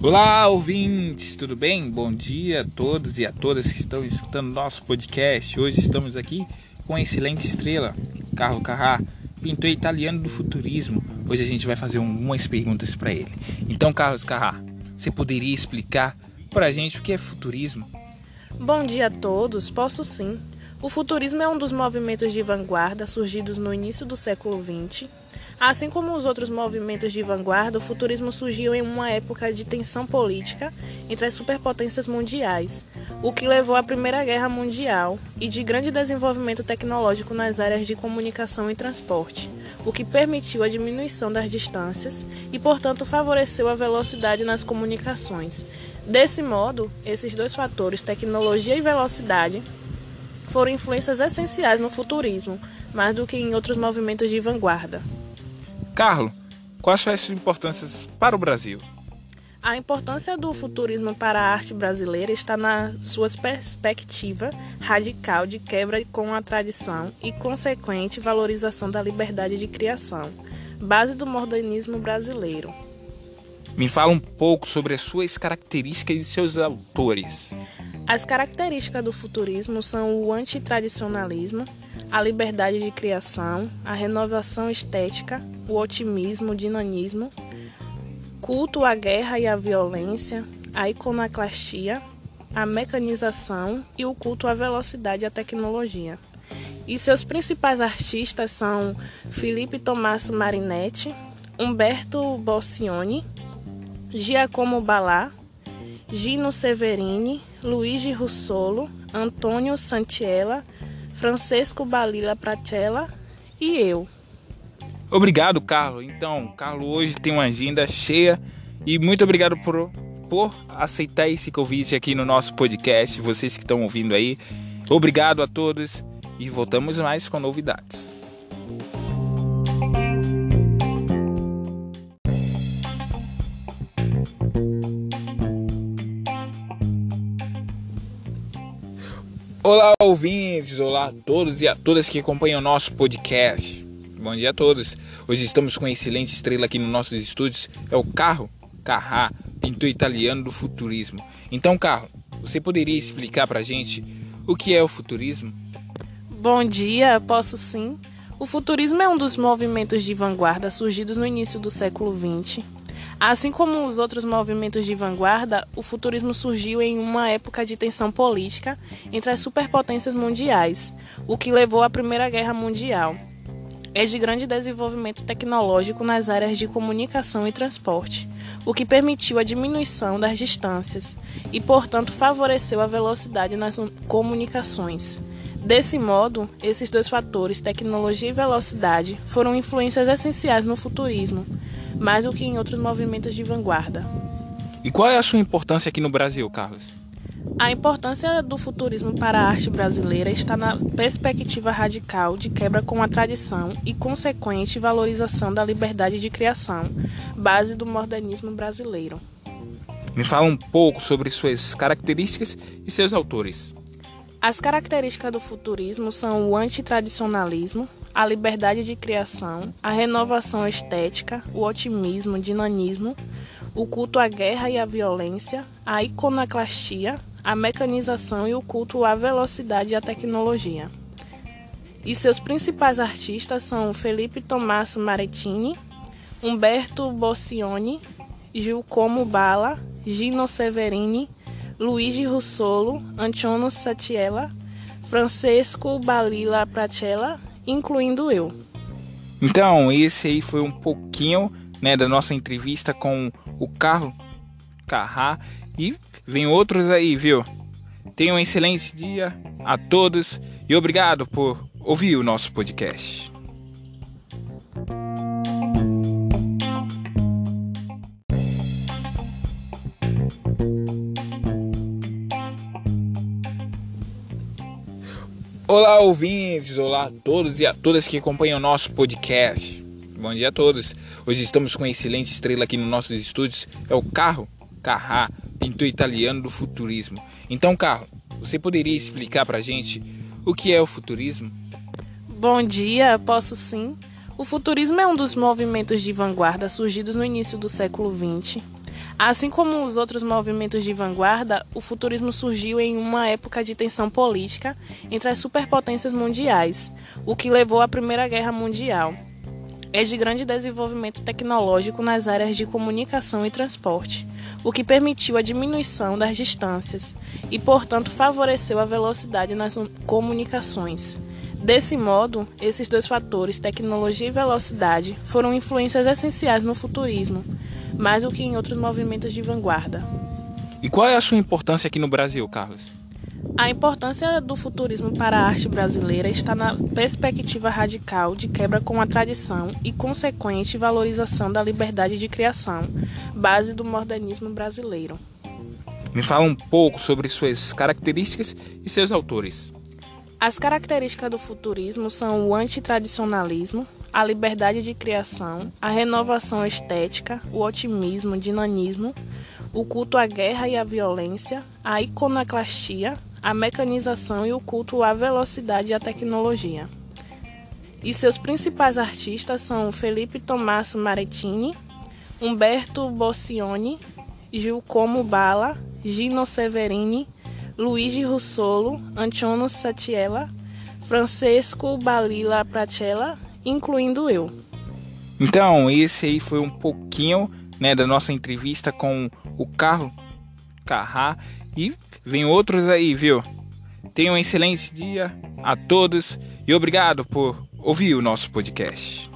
Olá, ouvintes, tudo bem? Bom dia a todos e a todas que estão escutando nosso podcast. Hoje estamos aqui com a excelente estrela, Carlo Carrá, pintor italiano do futurismo. Hoje a gente vai fazer algumas perguntas para ele. Então, Carlos Carrá, você poderia explicar para a gente o que é futurismo? Bom dia a todos, posso sim. O futurismo é um dos movimentos de vanguarda surgidos no início do século XX Assim como os outros movimentos de vanguarda, o futurismo surgiu em uma época de tensão política entre as superpotências mundiais, o que levou à Primeira Guerra Mundial e de grande desenvolvimento tecnológico nas áreas de comunicação e transporte, o que permitiu a diminuição das distâncias e, portanto, favoreceu a velocidade nas comunicações. Desse modo, esses dois fatores, tecnologia e velocidade, foram influências essenciais no futurismo, mais do que em outros movimentos de vanguarda. Carlos, quais são as suas importâncias para o Brasil? A importância do futurismo para a arte brasileira está na sua perspectiva radical de quebra com a tradição e consequente valorização da liberdade de criação, base do modernismo brasileiro. Me fala um pouco sobre as suas características e seus autores. As características do futurismo são o antitradicionalismo, a liberdade de criação, a renovação estética, o otimismo, o dinamismo, culto à guerra e à violência, a iconoclastia, a mecanização e o culto à velocidade e à tecnologia. E seus principais artistas são Felipe Tommaso Marinetti, Humberto Boccioni, Giacomo Balá, Gino Severini, Luigi Russolo, Antônio Santiella, Francesco Balila Pratella e eu. Obrigado, Carlos. Então, Carlos hoje tem uma agenda cheia e muito obrigado por, por aceitar esse convite aqui no nosso podcast. Vocês que estão ouvindo aí, obrigado a todos e voltamos mais com novidades. Olá, ouvintes! Olá a todos e a todas que acompanham o nosso podcast. Bom dia a todos. Hoje estamos com uma excelente estrela aqui nos nossos estúdios. É o Carro Carrá, pintor italiano do futurismo. Então, Carro, você poderia explicar para a gente o que é o futurismo? Bom dia, posso sim. O futurismo é um dos movimentos de vanguarda surgidos no início do século XX Assim como os outros movimentos de vanguarda, o futurismo surgiu em uma época de tensão política entre as superpotências mundiais, o que levou à Primeira Guerra Mundial. É de grande desenvolvimento tecnológico nas áreas de comunicação e transporte, o que permitiu a diminuição das distâncias e, portanto, favoreceu a velocidade nas comunicações. Desse modo, esses dois fatores, tecnologia e velocidade, foram influências essenciais no futurismo, mais do que em outros movimentos de vanguarda. E qual é a sua importância aqui no Brasil, Carlos? A importância do futurismo para a arte brasileira está na perspectiva radical de quebra com a tradição e consequente valorização da liberdade de criação, base do modernismo brasileiro. Me fala um pouco sobre suas características e seus autores. As características do futurismo são o antitradicionalismo, a liberdade de criação, a renovação estética, o otimismo, o dinamismo, o culto à guerra e à violência, a iconoclastia, a mecanização e o culto à velocidade e à tecnologia. E seus principais artistas são Felipe Tommaso Marettini, Umberto Boccioni, Giacomo Bala, Gino Severini, Luigi Russolo, Antonio Satiella, Francesco Balila Pratella incluindo eu. Então, esse aí foi um pouquinho né, da nossa entrevista com o Carlos Carrá e vem outros aí, viu? Tenham um excelente dia a todos e obrigado por ouvir o nosso podcast. Olá, ouvintes! Olá a todos e a todas que acompanham o nosso podcast. Bom dia a todos. Hoje estamos com uma excelente estrela aqui nos nossos estúdios. É o Carro Carrá, pintor italiano do futurismo. Então, Carlo, você poderia explicar para a gente o que é o futurismo? Bom dia, posso sim. O futurismo é um dos movimentos de vanguarda surgidos no início do século XX. Assim como os outros movimentos de vanguarda, o futurismo surgiu em uma época de tensão política entre as superpotências mundiais, o que levou à Primeira Guerra Mundial. É de grande desenvolvimento tecnológico nas áreas de comunicação e transporte, o que permitiu a diminuição das distâncias e, portanto, favoreceu a velocidade nas comunicações. Desse modo, esses dois fatores, tecnologia e velocidade, foram influências essenciais no futurismo, mais do que em outros movimentos de vanguarda. E qual é a sua importância aqui no Brasil, Carlos? A importância do futurismo para a arte brasileira está na perspectiva radical de quebra com a tradição e consequente valorização da liberdade de criação, base do modernismo brasileiro. Me fala um pouco sobre suas características e seus autores. As características do futurismo são o antitradicionalismo, a liberdade de criação, a renovação estética, o otimismo, o dinamismo, o culto à guerra e à violência, a iconoclastia, a mecanização e o culto à velocidade e à tecnologia. E seus principais artistas são Felipe Tommaso Marettini, Umberto Boccioni, Giacomo Bala, Gino Severini, Luigi Russolo, Antonio Satiella, Francesco Balila Pratella incluindo eu. Então, esse aí foi um pouquinho né, da nossa entrevista com o Carlos Carrá e vem outros aí, viu? Tenham um excelente dia a todos e obrigado por ouvir o nosso podcast.